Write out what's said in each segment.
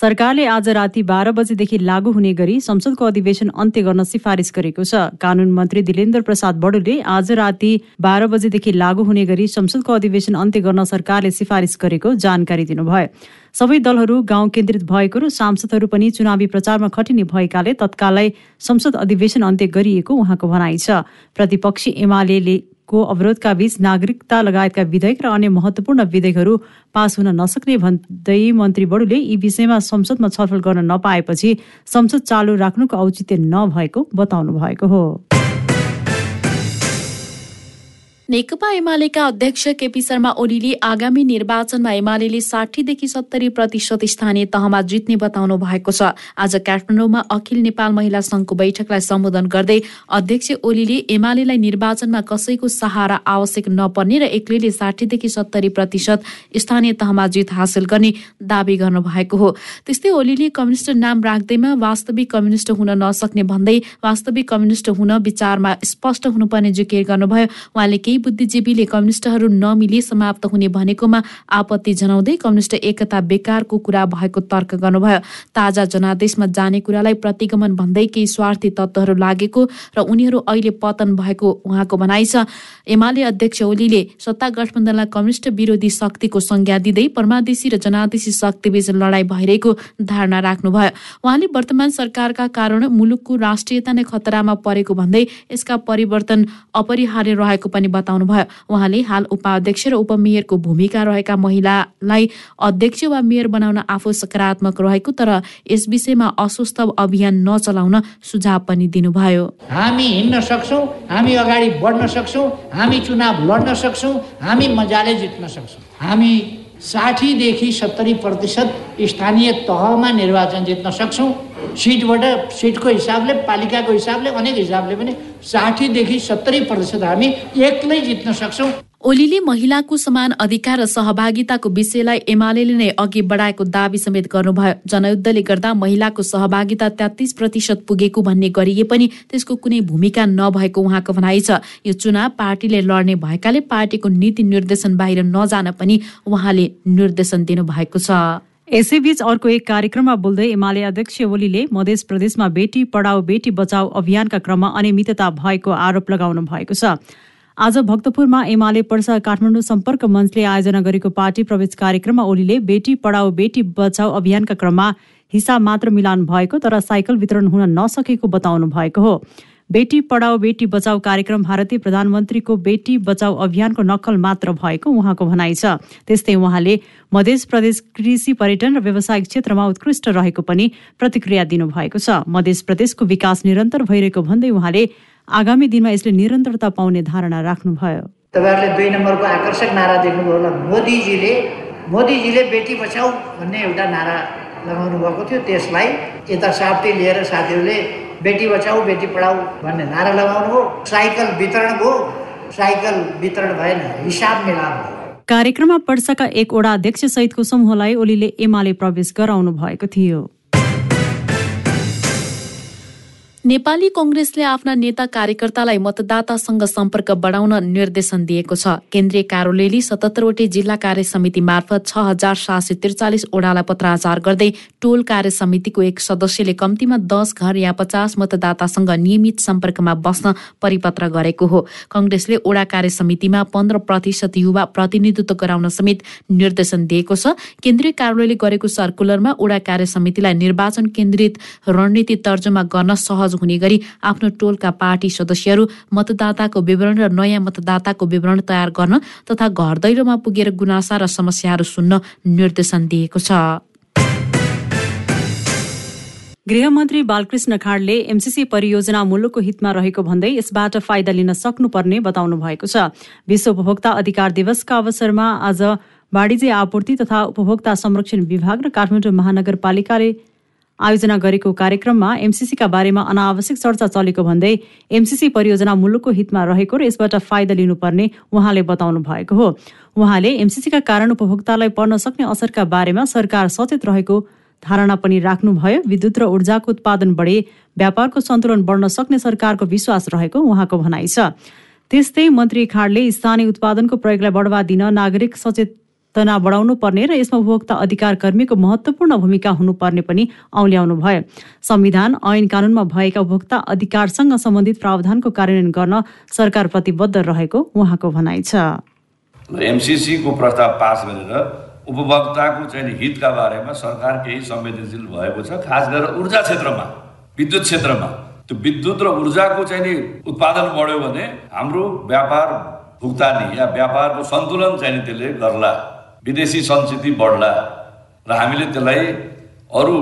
सरकारले आज राति बाह्र बजेदेखि लागू हुने गरी संसदको अधिवेशन अन्त्य गर्न सिफारिस गरेको छ। कानून मन्त्री दिलेन्द्र प्रसाद बडुले आज राति बाह्र बजेदेखि लागू हुने गरी संसदको अधिवेशन अन्त्य गर्न सरकारले सिफारिस गरेको जानकारी दिनुभयो। सबै दलहरू गाउँ केन्द्रित भएको र सांसदहरू पनि चुनावी प्रचारमा खटिने भएकाले तत्कालै संसद अधिवेशन अन्त्य गरिएको उहाँको भनाइ छ। प्रतिपक्षी एमाले को अवरोधका बीच नागरिकता लगायतका विधेयक र अन्य महत्वपूर्ण विधेयकहरू पास हुन नसक्ने भन्दै मन्त्री बडुले यी विषयमा संसदमा छलफल गर्न नपाएपछि संसद चालु राख्नुको औचित्य नभएको बताउनु भएको हो। नेकपा एमालेका अध्यक्ष केपी शर्मा ओलीले आगामी निर्वाचनमा एमाले साठीदेखि सत्तरी प्रतिशत स्थानीय तहमा जित्ने बताउनु भएको छ। आज काठमाडौँमा अखिल नेपाल महिला संघको बैठकलाई सम्बोधन गर्दै अध्यक्ष ओलीले एमालेलाई निर्वाचनमा कसैको सहारा आवश्यक नपर्ने र एक्लैले साठीदेखि सत्तरी प्रतिशत स्थानीय तहमा जित हासिल गर्ने दावी गर्नुभएको हो। त्यस्तै ओलीले कम्युनिस्ट नाम राख्दैमा वास्तविक कम्युनिस्ट हुन नसक्ने भन्दै वास्तविक कम्युनिस्ट हुन विचारमा स्पष्ट हुनुपर्ने जिकिर गर्नुभयो। उहाँले केही बुद्धिजीवीले कम्युनिस्टहरू नमिली समाप्त हुने भनेकोमा आपत्ति जनाउँदै कम्युनिस्ट एकता बेकारको कुरा भएको तर्क गर्नुभयो। ताजा जनादेशमा जाने कुरालाई प्रतिगमन भन्दै केही स्वार्थी तत्त्वहरू लागेको र उनीहरू अहिले पतन भएको उहाँको भनाइ छ। एमाले अध्यक्ष ओलीले सत्ता गठबन्धनलाई कम्युनिस्ट विरोधी शक्तिको संज्ञा दिँदै परमादेशी र जनादेशी शक्तिबीच लडाईँ भइरहेको धारणा राख्नुभयो। उहाँले वर्तमान सरकारका कारण मुलुकको राष्ट्रियता नै खतरामा परेको भन्दै यसका परिवर्तन अपरिहार्य रहेको पनि बताउनु बताउनुभयो। उहाँले हाल उपाध्यक्ष र उपमेयरको भूमिका रहेका महिलालाई अध्यक्ष वा मेयर बनाउन आफू सकारात्मक रहेको तर यस विषयमा अस्वस्थ अभियान नचलाउन सुझाव पनि दिनुभयो। हामी हिँड्न सक्छौँ हामी अगाडि बढ्न सक्छौँ हामी चुनाव लड्न सक्छौँ हामी मजाले जित्न सक्छौँ। हामी साठीदेखि सत्तरी प्रतिशत स्थानीय तहमा निर्वाचन जित्न सक्छौँ। सिटबाट सिटको हिसाबले पालिकाको हिसाबले अनेक हिसाबले पनि साठीदेखि सत्तरी प्रतिशत हामी एक्लै जित्न सक्छौँ। ओलीले महिलाको समान अधिकार र सहभागिताको विषयलाई एमाले नै अघि बढाएको दावी समेत गर्नुभयो। जनयुद्धले गर्दा महिलाको सहभागिता तेत्तिस प्रतिशत पुगेको भन्ने गरिए पनि त्यसको कुनै भूमिका नभएको उहाँको भनाइ छ। यो चुनाव पार्टीले लड्ने भएकाले पार्टीको नीति निर्देशन बाहिर नजान पनि उहाँले निर्देशन दिनुभएको छ। यसैबीच अर्को एक कार्यक्रममा बोल्दै एमाले अध्यक्ष ओलीले मध्य प्रदेशमा बेटी पढाओ बेटी बचाओ अभियानका क्रममा अनियमितता भएको आरोप लगाउनु भएको छ। आज भक्तपुरमा एमाले पर्सा काठमाडौँ सम्पर्क मञ्चले आयोजना गरेको पार्टी प्रवेश कार्यक्रममा ओलीले बेटी पढाओ बेटी बचाओ अभियानका क्रममा हिसाब मात्र मिलान भएको तर साइकल वितरण हुन नसकेको बताउनु भएको हो। बेटी पढाओ बेटी बचाओ कार्यक्रम भारतीय प्रधानमन्त्रीको बेटी बचाओ अभियानको नक्कल मात्र भएको उहाँको भनाइ छ। त्यस्तै उहाँले मध्य प्रदेश कृषि पर्यटन र व्यावसायिक क्षेत्रमा उत्कृष्ट रहेको पनि प्रतिक्रिया दिनुभएको छ। मध्य प्रदेशको विकास निरन्तर भइरहेको भन्दै उहाँले आगामी दिनमा यसले निरन्तरता पाउने धारणा राख्नुभयो। तपाईँहरूले दुई नम्बरको आकर्षक नारा देख्नुभयो होला। मोदीजीले मोदीजीले बेटी बचाऊ भन्ने एउटा नारा लगाउनु भएको थियो। त्यसलाई यता साप्टी लिएर साथीहरूले बेटी बचाऊ बेटी पढाऊ भन्ने नारा लगाउनु हो। साइकल वितरण भयो साइकल वितरण भएन। हिसाब मिलाप भयो कार्यक्रममा पर्साका एक वडा अध्यक्ष सहितको समूहलाई ओलीले एमाले प्रवेश गराउनु भएको थियो। नेपाली कङ्ग्रेसले आफ्ना नेता कार्यकर्तालाई मतदातासँग सम्पर्क बढाउन निर्देशन दिएको छ। केन्द्रीय कार्यालयले सतहत्तरवटै जिल्ला कार्य समिति मार्फत छ हजार सात सय त्रिचालिस ओडालाई पत्राचार गर्दै टोल कार्य समितिको एक सदस्यले कम्तीमा दस घर या पचास मतदातासँग नियमित सम्पर्कमा बस्न परिपत्र गरेको हो। कङ्ग्रेसले ओडा कार्य समितिमा पन्ध्र प्रतिशत युवा प्रतिनिधित्व गराउन समेत निर्देशन दिएको छ। केन्द्रीय कार्यालयले गरेको सर्कुलरमा ओडा कार्य समितिलाई निर्वाचन केन्द्रित रणनीति तर्जुमा गर्न सहज सहज हुने गरी आफ्नो टोलका पार्टी सदस्यहरू मतदाताको विवरण र नयाँ मतदाताको विवरण तयार गर्न तथा घर दैलोमा पुगेर गुनासा र समस्याहरू सुन्न निर्देशन दिएको छ। गृहमन्त्री बालकृष्ण खाडले एमसिसी परियोजना मुलुकको हितमा रहेको भन्दै यसबाट फाइदा लिन सक्नुपर्ने बताउनु भएको छ। विश्व उपभोक्ता अधिकार दिवसका अवसरमा आज वाणिज्य आपूर्ति तथा उपभोक्ता संरक्षण विभाग र काठमाडौँ महानगरपालिकाले आयोजना गरेको कार्यक्रममा एमसिसीका बारेमा अनावश्यक चर्चा चलेको भन्दै एमसिसी परियोजना मुलुकको हितमा रहेको र यसबाट फाइदा लिनुपर्ने उहाँले बताउनु भएको हो। उहाँले एमसिसीका कारण उपभोक्तालाई पर्न सक्ने असरका बारेमा सरकार सचेत रहेको धारणा पनि राख्नुभयो। विद्युत र ऊर्जाको उत्पादन बढे व्यापारको सन्तुलन बढ्न सक्ने सरकारको विश्वास रहेको उहाँको भनाइ छ। त्यस्तै मन्त्री खाडले स्थानीय उत्पादनको प्रयोगलाई बढावा दिन नागरिक सचेत तना बढाउनु पर्ने र यसमा उपभोक्ता अधिकार कर्मीको महत्त्वपूर्ण भूमिका हुनुपर्ने पनि औल्याउनु भयो। संविधान ऐन कानूनमा भएका उपभोक्ता अधिकारसँग सम्बन्धित प्रावधानको कार्यान्वयन गर्न सरकार प्रतिबद्ध रहेको उहाँको भनाइ छ। एमसिसीको प्रस्ताव पास गरेर उपभोक्ताको चाहिँ हितका बारेमा सरकार केही संवेदनशील भएको छ खास गरेर ऊर्जा क्षेत्रमा विद्युत क्षेत्रमा। त्यो विद्युत र ऊर्जाको चाहिँ नि उत्पादन बढ्यो भने हाम्रो व्यापार भुक्तानी या व्यापारको सन्तुलन चाहिँ त्यसले गर्ला। विदेशी संस्कृति बढ्ला र हामीले त्यसलाई अरू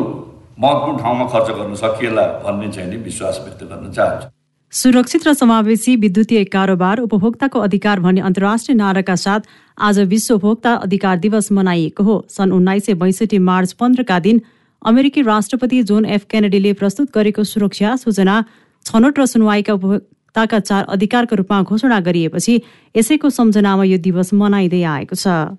महत्त्वपूर्ण ठाउँमा खर्च गर्न सकिएला भन्ने चाहिँ नि विश्वास व्यक्त गर्न चाहन्छु। सुरक्षित र समावेशी विद्युतीय कारोबार उपभोक्ताको अधिकार भन्ने अन्तर्राष्ट्रिय नाराका साथ आज विश्व उपभोक्ता अधिकार दिवस मनाइएको हो। सन् उन्नाइस सय बैसठी मार्च पन्ध्रका दिन अमेरिकी राष्ट्रपति जोन एफ केनेडीले प्रस्तुत गरेको सुरक्षा सूचना छनौट र सुनवाईका उपभोक्ताका चार अधिकारको रूपमा घोषणा गरिएपछि यसैको सम्झनामा यो दिवस मनाइँदै आएको छ।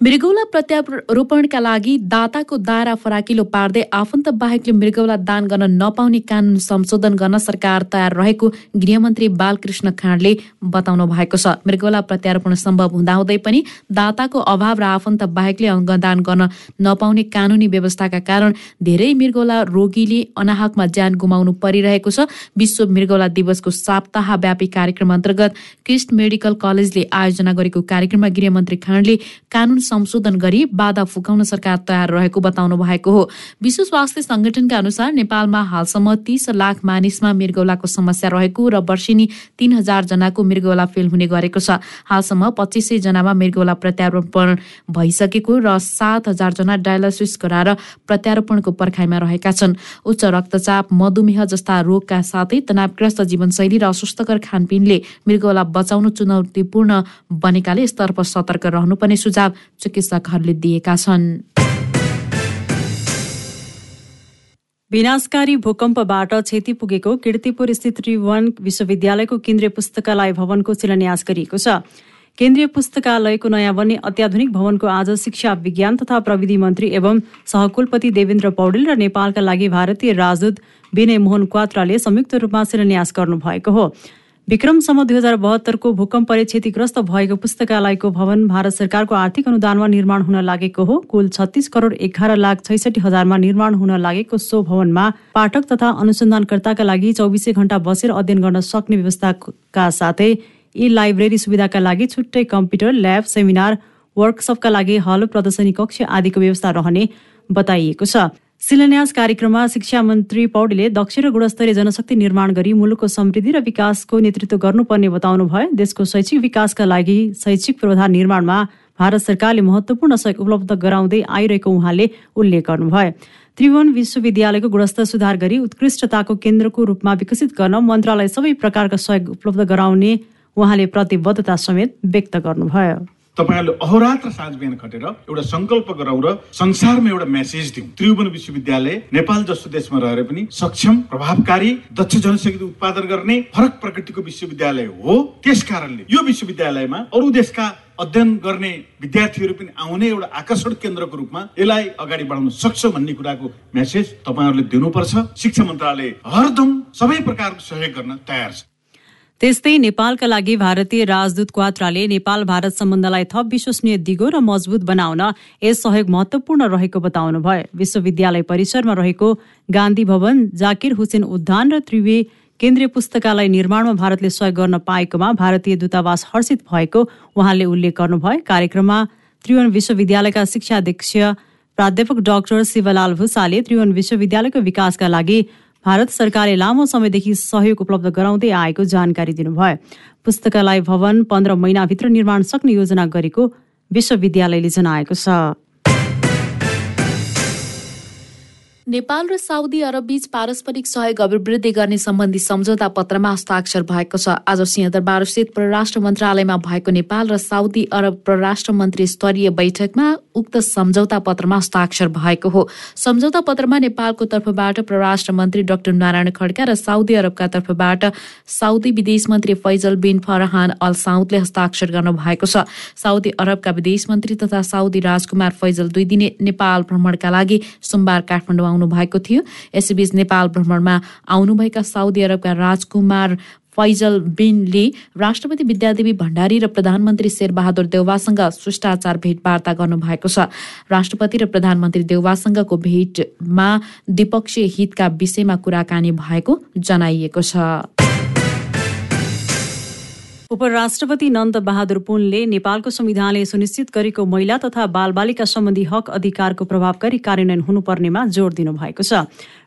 मृगौला प्रत्यारोपणका लागि दाताको दायरा फराकिलो पार्दै आफन्त बाहेकले मृगौला दान गर्न नपाउने कानून संशोधन गर्न सरकार तयार रहेको गृहमन्त्री बालकृष्ण खाँडले बताउनु भएको छ। मृगौला प्रत्यारोपण सम्भव हुँदाहुँदै पनि दाताको अभाव र आफन्त बाहेकले अङ्गदान गर्न नपाउने कानूनी व्यवस्थाका कारण धेरै मृगौला रोगीले अनाहकमा ज्यान गुमाउनु परिरहेको छ। विश्व मृगौला दिवसको साप्ताहव्यापी कार्यक्रम अन्तर्गत क्रिस्ट मेडिकल कलेजले आयोजना गरेको कार्यक्रममा गृहमन्त्री खाँडले कानून संशोधन गरी बाधा फुकाउन सरकार तयार रहेको बताउनु भएको हो। विश्व स्वास्थ्य संगठनका अनुसार नेपालमा हालसम्म तीस लाख मानिसमा मृगौलाको समस्या रहेको र वर्षेनी तीन हजार जनाको मृगौला फेल हुने गरेको छ। हालसम्म पच्चिस सय जनामा मृगौला प्रत्यारोपण भइसकेको र सात हजार जना डायलासिस गराएर प्रत्यारोपणको पर्खाइमा रहेका छन्। उच्च रक्तचाप मधुमेह जस्ता रोगका साथै तनावग्रस्त जीवनशैली र अस्वस्थकर खानपिनले मृगौला बचाउनु चुनौतीपूर्ण बनेकाले यसतर्फ सतर्क रहनुपर्ने सुझाव चिकित्सकहरूले दिएका छन्। विनाशकारी भूकम्पबाट क्षति पुगेको किर्तिपुर स्थित त्रिभुवन विश्वविद्यालयको केन्द्रीय पुस्तकालय भवनको शिलान्यास गरिएको छ। केन्द्रीय पुस्तकालयको नयाँ बन्ने अत्याधुनिक भवनको आज शिक्षा विज्ञान तथा प्रविधि मन्त्री एवं सहकुलपति देवेन्द्र पौडेल र नेपालका लागि भारतीय राजदूत विनय मोहन क्वात्राले संयुक्त रूपमा शिलान्यास गर्नुभएको हो। विक्रमसम्म दुई हजार बहत्तरको भूकम्पले क्षतिग्रस्त भएको पुस्तकालयको भवन भारत सरकारको आर्थिक अनुदानमा निर्माण हुन लागेको हो। कुल छत्तिस करोड एघार लाख छैसठी हजारमा निर्माण हुन लागेको सो भवनमा पाठक तथा अनुसन्धानकर्ताका लागि चौबिसै घण्टा बसेर अध्ययन गर्न सक्ने व्यवस्थाका साथै यी लाइब्रेरी सुविधाका लागि छुट्टै कम्प्युटर ल्याब सेमिनार वर्कसपका लागि हल प्रदर्शनी कक्ष आदिको व्यवस्था रहने बताइएको छ। शिलान्यास कार्यक्रममा शिक्षा मन्त्री पौडेले दक्ष र गुणस्तरीय जनशक्ति निर्माण गरी मुलुकको समृद्धि र विकासको नेतृत्व गर्नुपर्ने बताउनु भयो। देशको शैक्षिक विकासका लागि शैक्षिक पूर्वाधार निर्माणमा भारत सरकारले महत्वपूर्ण सहयोग उपलब्ध गराउँदै आइरहेको उहाँले उल्लेख गर्नुभयो। त्रिभुवन विश्वविद्यालयको गुणस्तर सुधार गरी उत्कृष्टताको केन्द्रको रूपमा विकसित गर्न मन्त्रालय सबै प्रकारका सहयोग उपलब्ध गराउने उहाँले प्रतिबद्धता समेत व्यक्त गर्नुभयो। तपाईँहरूले अहोरात्र साँझ बिहान खटेर एउटा सङ्कल्प गराउँ र संसारमा एउटा मेसेज दिउँ। त्रिभुवन विश्वविद्यालय नेपाल जस्तो देशमा रहेर पनि सक्षम प्रभावकारी दक्ष जनशक्ति उत्पादन गर्ने फरक प्रकृतिको विश्वविद्यालय हो। त्यस कारणले यो विश्वविद्यालयमा अरू देशका अध्ययन गर्ने विद्यार्थीहरू पनि आउने एउटा आकर्षण केन्द्रको रूपमा यसलाई अगाडि बढाउन सक्छ भन्ने कुराको मेसेज तपाईँहरूले दिनुपर्छ। शिक्षा मन्त्रालय हरदम सबै प्रकारको सहयोग गर्न तयार छ। त्यस्तै नेपालका लागि भारतीय राजदूत क्वात्राले नेपाल भारत सम्बन्धलाई थप विश्वसनीय दिगो र मजबुत बनाउन यस सहयोग महत्वपूर्ण रहेको बताउनु भयो विश्वविद्यालय परिसरमा रहेको गान्धी भवन जाकिर हुसेन उद्यान र त्रिवे केन्द्रीय पुस्तकालय निर्माणमा भारतले सहयोग गर्न पाएकोमा भारतीय दूतावास हर्षित भएको उहाँले उल्लेख गर्नुभयो। कार्यक्रममा त्रिभुवन विश्वविद्यालयका शिक्षाध्यक्ष प्राध्यापक डाक्टर शिवलाल भूषाले त्रिभुवन विश्वविद्यालयको विकासका लागि भारत सरकारले लामो समयदेखि सहयोग उपलब्ध गराउँदै आएको जानकारी दिनुभयो। पुस्तकालय भवन पन्ध्र महिनाभित्र निर्माण सक्ने योजना गरेको विश्वविद्यालयले जनाएको छ। नेपाल र साउदी अरब बीच पारस्परिक सहयोग अभिवृद्धि गर्ने सम्बन्धी सम्झौता पत्रमा हस्ताक्षर भएको छ। आज सिंहदरबारस्थित परराष्ट्र मन्त्रालयमा भएको नेपाल र साउदी अरब परराष्ट्र मन्त्री स्तरीय बैठकमा उक्त सम्झौता पत्रमा हस्ताक्षर भएको हो। सम्झौता पत्रमा नेपालको तर्फबाट परराष्ट्र मन्त्री डाक्टर नारायण खड्का र साउदी अरबका तर्फबाट साउदी विदेश मन्त्री फैजल बिन फरहान अल साउदले हस्ताक्षर गर्नु भएको छ। साउदी अरबका विदेश मन्त्री तथा साउदी राजकुमार फैजल दुई दिने नेपाल भ्रमणका लागि सोमबार काठमाडौँ आउनु भएको थियो। यसैबीच नेपाल भ्रमणमा आउनुभएका साउदी अरबका राजकुमार फैजल बिनले राष्ट्रपति विद्यादेवी भण्डारी र प्रधानमन्त्री शेरबहादुर देउवासँग शिष्टाचार भेटवार्ता गर्नुभएको छ। राष्ट्रपति र प्रधानमन्त्री देउवासँगको भेटमा द्विपक्षीय हितका विषयमा कुराकानी भएको जनाइएको छ। उपराष्ट्रपति नन्द बहादुर पुनले नेपालको संविधानले सुनिश्चित गरेको महिला तथा बालबालिका सम्बन्धी हक अधिकारको प्रभावकारी कार्यान्वयन हुनुपर्नेमा जोड़ दिनुभएको छ।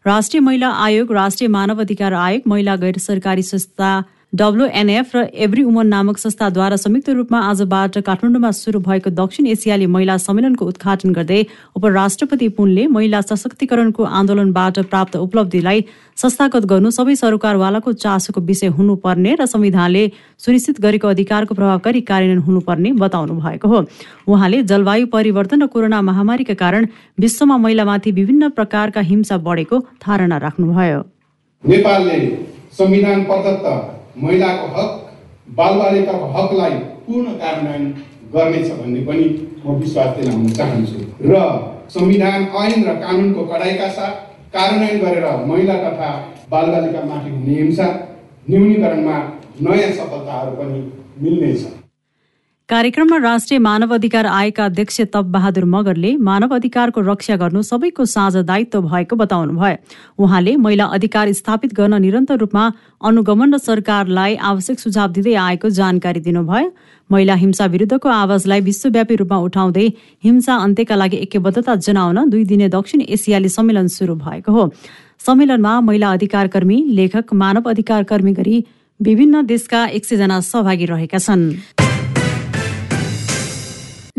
राष्ट्रिय महिला आयोग राष्ट्रिय मानव अधिकार आयोग महिला गैर सरकारी संस्था डब्लुएनएफ र एभ्री उमन नामक संस्थाद्वारा संयुक्त रूपमा आजबाट काठमाडौँमा सुरु भएको दक्षिण एसियाली महिला सम्मेलनको उद्घाटन गर्दै उपराष्ट्रपति पुनले महिला सशक्तिकरणको आन्दोलनबाट प्राप्त उपलब्धिलाई संस्थागत गर्नु सबै सरकारवालाको चासोको विषय हुनुपर्ने र संविधानले सुनिश्चित गरेको अधिकारको प्रभावकारी कार्यान्वयन हुनुपर्ने बताउनु भएको हो। उहाँले जलवायु परिवर्तन र कोरोना महामारीका कारण विश्वमा महिलामाथि विभिन्न प्रकारका हिंसा बढेको धारणा राख्नुभयो। नेपालले संविधान प्रदत्त महिलाको हक बालबालिकाको हकलाई पूर्ण कार्यान्वयन गर्नेछ भन्ने पनि म विश्वास दिलाउन चाहन्छु। र संविधान ऐन र कानुनको कडाइका साथ कार्यान्वयन गरेर महिला तथा बालबालिकामाथि हुने हिंसा न्यूनीकरणमा नयाँ सफलताहरू पनि मिल्नेछ। कार्यक्रममा राष्ट्रिय मानव अधिकार आयोगका अध्यक्ष तप बहादुर मगरले मानव अधिकारको रक्षा गर्नु सबैको साझा दायित्व भएको बताउनु भयो उहाँले महिला अधिकार स्थापित गर्न निरन्तर रूपमा अनुगमन र सरकारलाई आवश्यक सुझाव दिँदै आएको जानकारी दिनुभयो। महिला हिंसा विरुद्धको आवाजलाई विश्वव्यापी रूपमा उठाउँदै हिंसा अन्त्यका लागि ऐक्यबद्धता जनाउन दुई दिने दक्षिण एसियाली सम्मेलन सुरु भएको हो। सम्मेलनमा महिला अधिकार कर्मी लेखक मानव अधिकार कर्मी गरी विभिन्न देशका एक सयजना सहभागी रहेका छन्।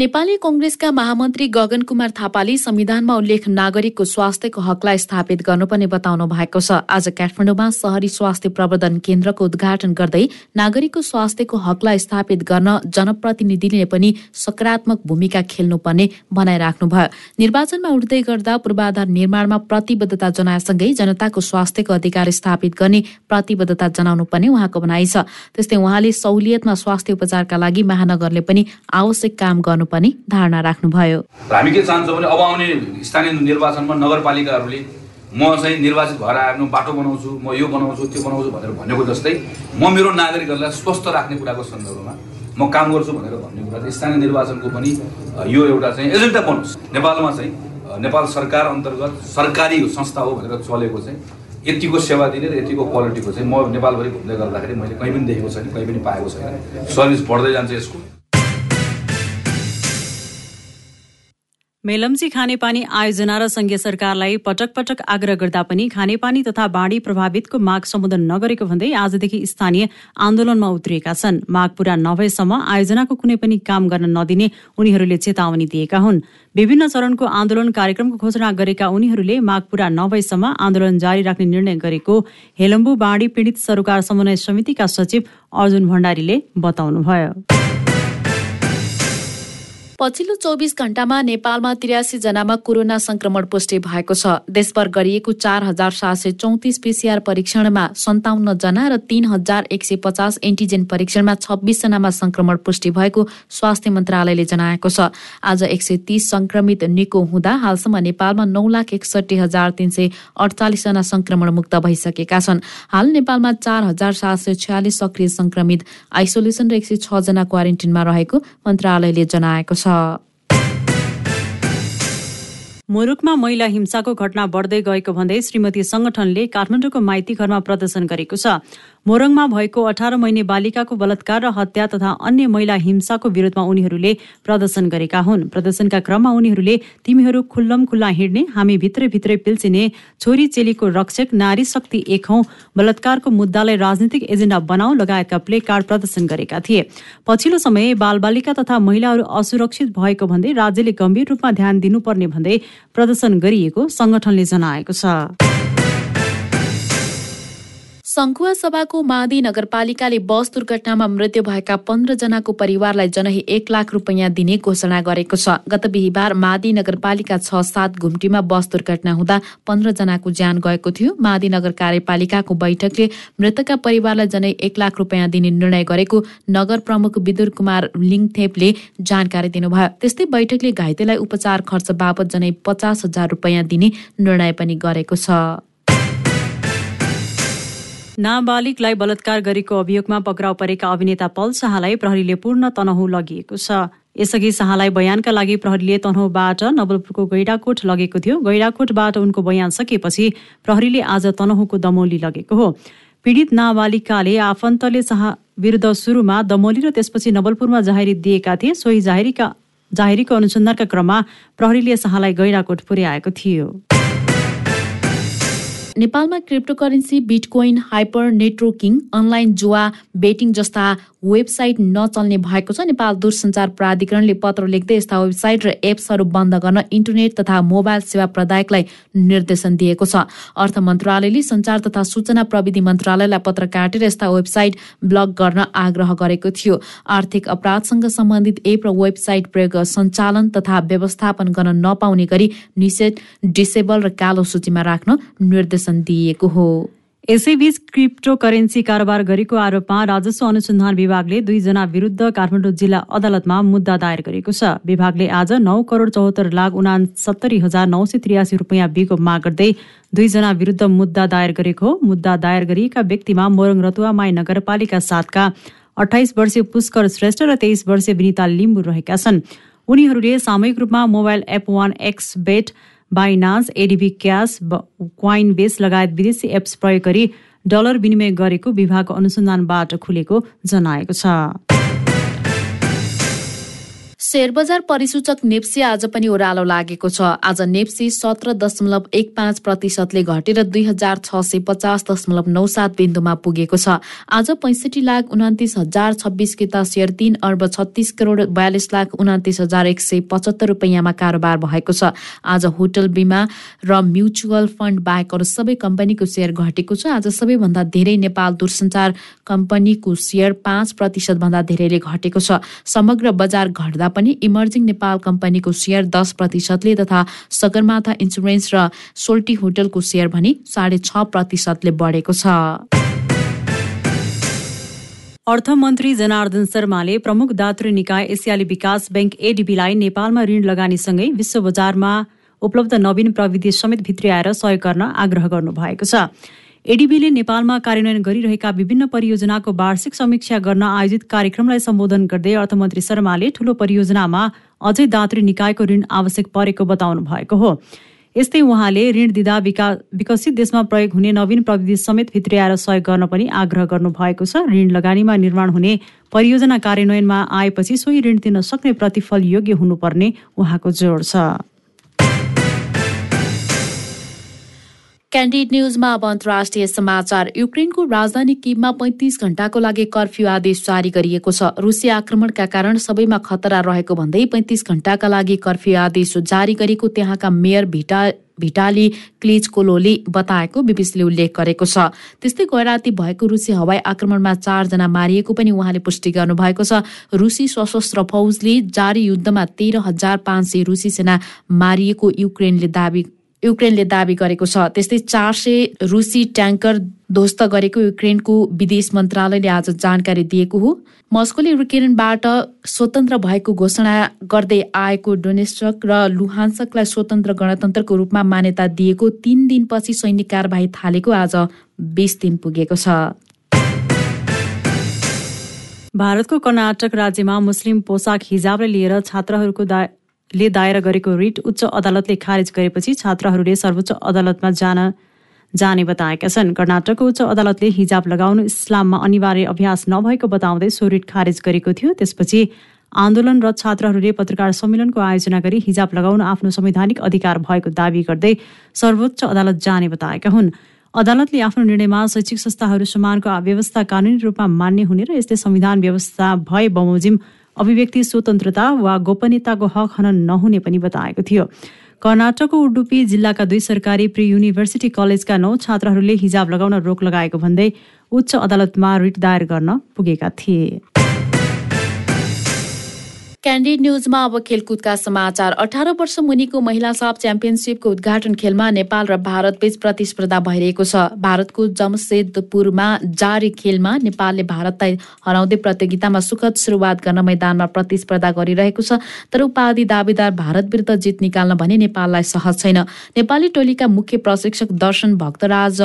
नेपाली कंग्रेसका महामन्त्री गगन कुमार थापाले संविधानमा उल्लेख नागरिकको स्वास्थ्यको हकलाई स्थापित गर्नुपर्ने बताउनु भएको छ। आज काठमाडौँमा शहरी स्वास्थ्य प्रवर्धन केन्द्रको उद्घाटन गर्दै नागरिकको स्वास्थ्यको हकलाई स्थापित गर्न जनप्रतिनिधिले पनि सकारात्मक भूमिका खेल्नुपर्ने भनाइराख्नुभयो। निर्वाचनमा उठ्दै गर्दा पूर्वाधार निर्माणमा प्रतिबद्धता जनाएसँगै जनताको स्वास्थ्यको अधिकार स्थापित गर्ने प्रतिबद्धता जनाउनु पर्ने उहाँको भनाइ छ। त्यस्तै उहाँले सहुलियतमा स्वास्थ्य उपचारका लागि महानगरले पनि आवश्यक काम गर्नु पनि धारणा राख्नुभयो। हामी के चाहन्छौँ भने अब आउने स्थानीय निर्वाचनमा नगरपालिकाहरूले म चाहिँ निर्वाचित भएर आएन बाटो बनाउँछु म यो बनाउँछु त्यो बनाउँछु भनेर भनेको जस्तै म मेरो नागरिकहरूलाई स्वस्थ राख्ने कुराको सन्दर्भमा म काम गर्छु भनेर भन्ने कुरा चाहिँ स्थानीय निर्वाचनको पनि यो एउटा चाहिँ एजेन्डा बनोस्। नेपालमा चाहिँ नेपाल सरकार अन्तर्गत सरकारी संस्था हो भनेर चलेको चाहिँ यतिको सेवा दिने र यतिको क्वालिटीको चाहिँ म नेपालभरि घुम्दै गर्दाखेरि मैले कहीँ पनि देखेको छैन कहीँ पनि पाएको छैन। सर्भिस बढ्दै जान्छ यसको। मेलम्ची खानेपानी आयोजना र संघीय सरकारलाई पटक पटक आग्रह गर्दा पनि खानेपानी तथा बाढी प्रभावितको माग सम्बोधन नगरेको भन्दै आजदेखि स्थानीय आन्दोलनमा उत्रिएका छन्। माग पूरा नभएसम्म आयोजनाको कुनै पनि काम गर्न नदिने उनीहरूले चेतावनी दिएका हुन्। विभिन्न चरणको आन्दोलन कार्यक्रमको घोषणा गरेका उनीहरूले माग पूरा नभएसम्म आन्दोलन जारी राख्ने निर्णय गरेको हेलम्बु बाढी पीडित सरकार समन्वय समितिका सचिव अर्जुन भण्डारीले बताउनुभयो। पछिल्लो चौबिस घण्टामा नेपालमा तिरासी जनामा कोरोना संक्रमण पुष्टि भएको छ। देशभर गरिएको चार हजार सात सय चौतिस पिसिआर परीक्षणमा सन्ताउन्न जना र तीन हजार एक सय पचास एन्टिजेन परीक्षणमा छब्बिस जनामा संक्रमण पुष्टि भएको स्वास्थ्य मन्त्रालयले जनाएको छ। आज एक सय तीस संक्रमित निको हुँदा हालसम्म नेपालमा नौ लाख एकसठी हजार तीन सय अडचालिसजना संक्रमण मुक्त भइसकेका छन्। हाल नेपालमा चार हजार सात सय छयालिस सक्रिय संक्रमित आइसोलेसन र एक सय छजना क्वारेन्टिनमा रहेको मन्त्रालयले जनाएको छ। मुलुकमा महिला हिंसाको घटना बढ्दै गएको भन्दै श्रीमती संगठनले काठमाडौँको माइती घरमा प्रदर्शन गरेको छ। मोरङमा भएको अठार महिने बालिकाको बलात्कार र हत्या तथा अन्य महिला हिंसाको विरोधमा उनीहरूले प्रदर्शन गरेका हुन्। प्रदर्शनका क्रममा उनीहरूले तिमीहरू खुल्लम खुल्ला हिँड्ने हामी भित्रै भित्रै पिल्सिने छोरी चेलीको रक्षक नारी शक्ति एक हौ बलात्कारको मुद्दालाई राजनीतिक एजेन्डा बनाऊ लगायतका प्ले कार्ड प्रदर्शन गरेका थिए। पछिल्लो समय बालबालिका तथा महिलाहरू असुरक्षित भएको भन्दै राज्यले गम्भीर रूपमा ध्यान दिनुपर्ने भन्दै प्रदर्शन गरिएको संगठनले जनाएको छ। सङ्खुवा सभाको मादी नगरपालिकाले बस दुर्घटनामा मृत्यु भएका पन्ध्र जनाको परिवारलाई जनही एक लाख रुपियाँ दिने घोषणा गरेको छ। गत बिहिबार मादी नगरपालिका छ सात घुम्टीमा बस दुर्घटना हुँदा पन्ध्र जनाको ज्यान गएको थियो। मादी नगर कार्यपालिकाको बैठकले मृतकका परिवारलाई जनै एक लाख रुपियाँ दिने निर्णय गरेको नगर प्रमुख विदुर कुमार लिङथेपले जानकारी दिनुभयो। त्यस्तै बैठकले घाइतेलाई उपचार खर्च बापत जनै पचास हजार रुपियाँ दिने निर्णय पनि गरेको छ। नाबालिगलाई बलात्कार गरेको अभियोगमा पक्राउ परेका अभिनेता पल शाहलाई प्रहरीले पूर्ण तनहु लगिएको छ। यसअघि शाहलाई बयानका लागि प्रहरीले तनहुबाट नवलपुरको गैडाकोट लगेको थियो। गैडाकोटबाट उनको बयान सकिएपछि प्रहरीले आज तनहुको दमोली लगेको हो। पीडित नाबालिकाले आफन्तले शाह विरुद्ध सुरुमा दमोली र त्यसपछि नवलपुरमा जाहेरी दिएका थिए। सोही जाहेरीका जाहेरीको अनुसन्धानका क्रममा प्रहरीले शाहलाई गैडाकोट पुर्याएको थियो। नेपालमा cryptocurrency bitcoin hyper networking online जुवा बेटिङ जस्ता वेबसाइट नचल्ने भएको छ। नेपाल दूरसञ्चार प्राधिकरणले पत्र लेख्दै यस्ता वेबसाइट र एप्सहरू बन्द गर्न इन्टरनेट तथा मोबाइल सेवा प्रदायकलाई निर्देशन दिएको छ। अर्थ मन्त्रालयले सञ्चार तथा सूचना प्रविधि मन्त्रालयलाई पत्र काटेर यस्ता वेबसाइट ब्लक गर्न आग्रह गरेको थियो। आर्थिक अपराधसँग सम्बन्धित एप र वेबसाइट प्रयोग सञ्चालन तथा व्यवस्थापन गर्न नपाउने गरी निषेध डिसेबल र कालो सूचीमा राख्न निर्देशन दिइएको हो। यसैबीच क्रिप्टो करेन्सी कारोबार गरेको आरोपमा राजस्व अनुसन्धान विभागले दुईजना विरुद्ध काठमाडौँ जिल्ला अदालतमा मुद्दा दायर गरेको छ। विभागले आज नौ करोड चौहत्तर लाख उनासत्तरी हजार नौ सय त्रियासी रुपियाँ बिको माग गर्दै दुईजना विरुद्ध मुद्दा दायर गरेको मुद्दा दायर गरिएका व्यक्तिमा मोरङ रतुवामाई नगरपालिका सातका अठाइस वर्षीय पुष्कर श्रेष्ठ र तेइस वर्षीय विनिता लिम्बू रहेका छन्। उनीहरूले सामूहिक रूपमा mobile app one X bet Binance ADB cash Coinbase लगायत विदेशी एप्स प्रयोग गरी डलर विनिमय गरेको विभागको अनुसन्धानबाट खुलेको जनाएको छ। शेयर बजार परिसूचक नेप्सी आज पनि ओह्रालो लागेको छ। आज नेप्सी सत्र दशमलव एक पाँच प्रतिशतले घटेर दुई हजार छ सय पचास दशमलव नौ सात बिन्दुमा पुगेको छ। आज पैँसठी लाख उनातिस हजार छब्बिस किता सेयर तीन अर्ब छत्तिस करोड बयालिस लाख उनातिस हजार एक सय पचहत्तर रुपियाँमा कारोबार भएको छ। आज होटल बिमा र म्युचुअल फन्ड बाहेक अरू सबै कम्पनीको सेयर घटेको छ। आज सबैभन्दा धेरै नेपाल दूरसञ्चार कम्पनीको सेयर पाँच प्रतिशतभन्दा धेरैले घटेको छ। समग्र बजार घट्दा पनि इमर्जिङ नेपाल कम्पनीको सेयर दस प्रतिशतले तथा सगरमाथा इन्सुरेन्स र सोल्टी होटलको सेयर भने साढे छ प्रतिशतले बढेको छ। अर्थमन्त्री जनार्दन शर्माले प्रमुख दातृ निकाय एसियाली विकास बैंक एडिबीलाई नेपालमा ऋण लगानीसँगै विश्व बजारमा उपलब्ध नवीन प्रविधि समेत भित्रियाएर सहयोग गर्न आग्रह गर्नुभएको छ। एडिबीले नेपालमा कार्यान्वयन गरिरहेका विभिन्न परियोजनाको वार्षिक समीक्षा गर्न आयोजित कार्यक्रमलाई सम्बोधन गर्दै अर्थमन्त्री शर्माले ठूलो परियोजनामा अझै दात्री निकायको ऋण आवश्यक परेको बताउनु भएको हो। यस्तै उहाँले ऋण दिँदा विका विकसित देशमा प्रयोग हुने नवीन प्रविधि समेत भित्रियाएर सहयोग गर्न पनि आग्रह गर्नुभएको छ। ऋण लगानीमा निर्माण हुने परियोजना कार्यान्वयनमा आएपछि सोही ऋण दिन सक्ने प्रतिफल योग्य हुनुपर्ने उहाँको जोड छ। क्यान्डिड न्युजमा अब अन्तर्राष्ट्रिय समाचार। युक्रेनको राजधानी किममा पैँतिस घण्टाको लागि कर्फ्यू आदेश जारी गरिएको छ। रुसी आक्रमणका कारण सबैमा खतरा रहेको भन्दै पैँतिस घण्टाका लागि कर्फ्यू आदेश जारी गरेको त्यहाँका मेयर भिटा भिटाली क्लिजकोलोले बताएको बिबिसीले उल्लेख गरेको छ। त्यस्तै गैराती भएको रुसी हवाई आक्रमणमा चारजना मारिएको पनि उहाँले पुष्टि गर्नुभएको छ। रुसी सशस्त्र फौजले जारी युद्धमा तेह्र हजार पाँच सय रुसी सेना मारिएको युक्रेनले दावी युक्रेनले दावी गरेको छ। त्यस्तै चार सय रुसी ट्याङ्कर ध्वस्त गरेको युक्रेनको विदेश मन्त्रालयले आज जानकारी दिएको हो। मस्कोले युक्रेनबाट स्वतन्त्र भएको घोषणा गर्दै आएको डोनेस्टक र लुहान्सकलाई स्वतन्त्र गणतन्त्रको रूपमा मान्यता दिएको तीन दिनपछि सैनिक कारवाही थालेको आज बिस दिन पुगेको छ। भारतको कर्नाटक राज्यमा मुस्लिम पोसाक हिजाबलाई लिएर छात्रहरूको ले दायर गरेको रिट उच्च अदालतले खारेज गरेपछि छात्रहरूले सर्वोच्च अदालतमा जान जाने बताएका छन्। कर्नाटकको उच्च अदालतले हिजाब लगाउनु इस्लाममा अनिवार्य अभ्यास नभएको बताउँदै सो रिट खारेज गरेको थियो। त्यसपछि आन्दोलनरत छात्रहरूले पत्रकार सम्मेलनको आयोजना गरी हिजाब लगाउन आफ्नो संवैधानिक अधिकार भएको दावी गर्दै सर्वोच्च अदालत जाने बताएका हुन्। अदालतले आफ्नो निर्णयमा शैक्षिक संस्थाहरू समानको व्यवस्था कानुनी रूपमा मान्य हुने र यस्तै संविधान व्यवस्था भए बमोजिम अभिव्यक्ति स्वतन्त्रता वा गोपनीयताको हक हनन नहुने पनि बताएको थियो। कर्नाटकको उडुपी जिल्लाका दुई सरकारी प्री युनिभर्सिटी कलेजका नौ छात्रहरूले हिजाब लगाउन रोक लगाएको भन्दै उच्च अदालतमा रिट दायर गर्न पुगेका थिए। क्यान्डिड न्युजमा अब खेलकुदका समाचार। अठार वर्ष मुनिको महिला साफ च्याम्पियनसिपको उद्घाटन खेलमा नेपाल र भारतबीच प्रतिस्पर्धा भइरहेको छ। भारतको जमशेदपुरमा जारी खेलमा नेपालले भारतलाई हराउँदै प्रतियोगितामा सुखद सुरुवात गर्न मैदानमा प्रतिस्पर्धा गरिरहेको छ। तर उपाधि दावेदार भारत विरुद्ध जित निकाल्न भने नेपाललाई सहज छैन। नेपाली टोलीका मुख्य प्रशिक्षक दर्शन भक्तराज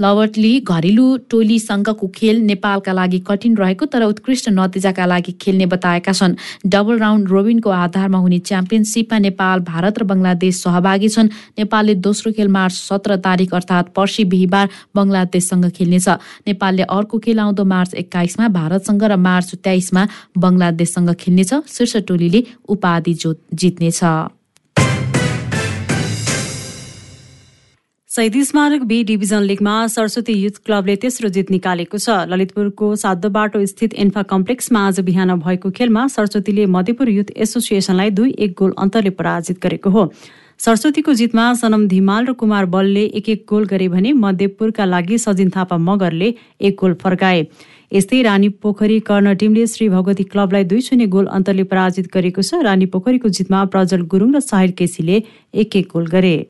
लवर्टली घरेलु टोलीसँगको खेल नेपालका लागि कठिन रहेको तर उत्कृष्ट नतिजाका लागि खेल्ने बताएका छन्। डबल राउन्ड रोबिनको आधारमा हुने च्याम्पियनसिपमा नेपाल भारत र बङ्गलादेश सहभागी छन्। नेपालले दोस्रो खेल मार्च सत्र तारिक अर्थात् पर्सि बिहिबार बङ्गलादेशसँग खेल्नेछ। नेपालले अर्को खेल आउँदो मार्च एक्काइसमा भारतसँग र मार्च तेइसमा बङ्गलादेशसँग खेल्नेछ। शीर्ष टोलीले उपाधि जित्नेछ। शहीद स्मारक बी डिभिजन लिगमा सरस्वती युथ क्लबले तेस्रो जित निकालेको छ। ललितपुरको सातो बाटो स्थित इन्फा कम्प्लेक्समा आज बिहान भएको खेलमा सरस्वतीले मध्यपुर युथ एसोसिएसनलाई दुई एक गोल अन्तरले पराजित गरेको हो। सरस्वतीको जितमा सनम धिमाल र कुमार बलले एक एक गोल गरे भने मध्यपुरका लागि सजिन थापा मगरले एक गोल फर्काए। यस्तै रानी पोखरी कर्ण टिमले श्री भगवती क्लबलाई दुई शून्य गोल अन्तरले पराजित गरेको छ। रानी पोखरीको जितमा प्रजल गुरुङ र साहिल केसीले एक एक गोल गरे।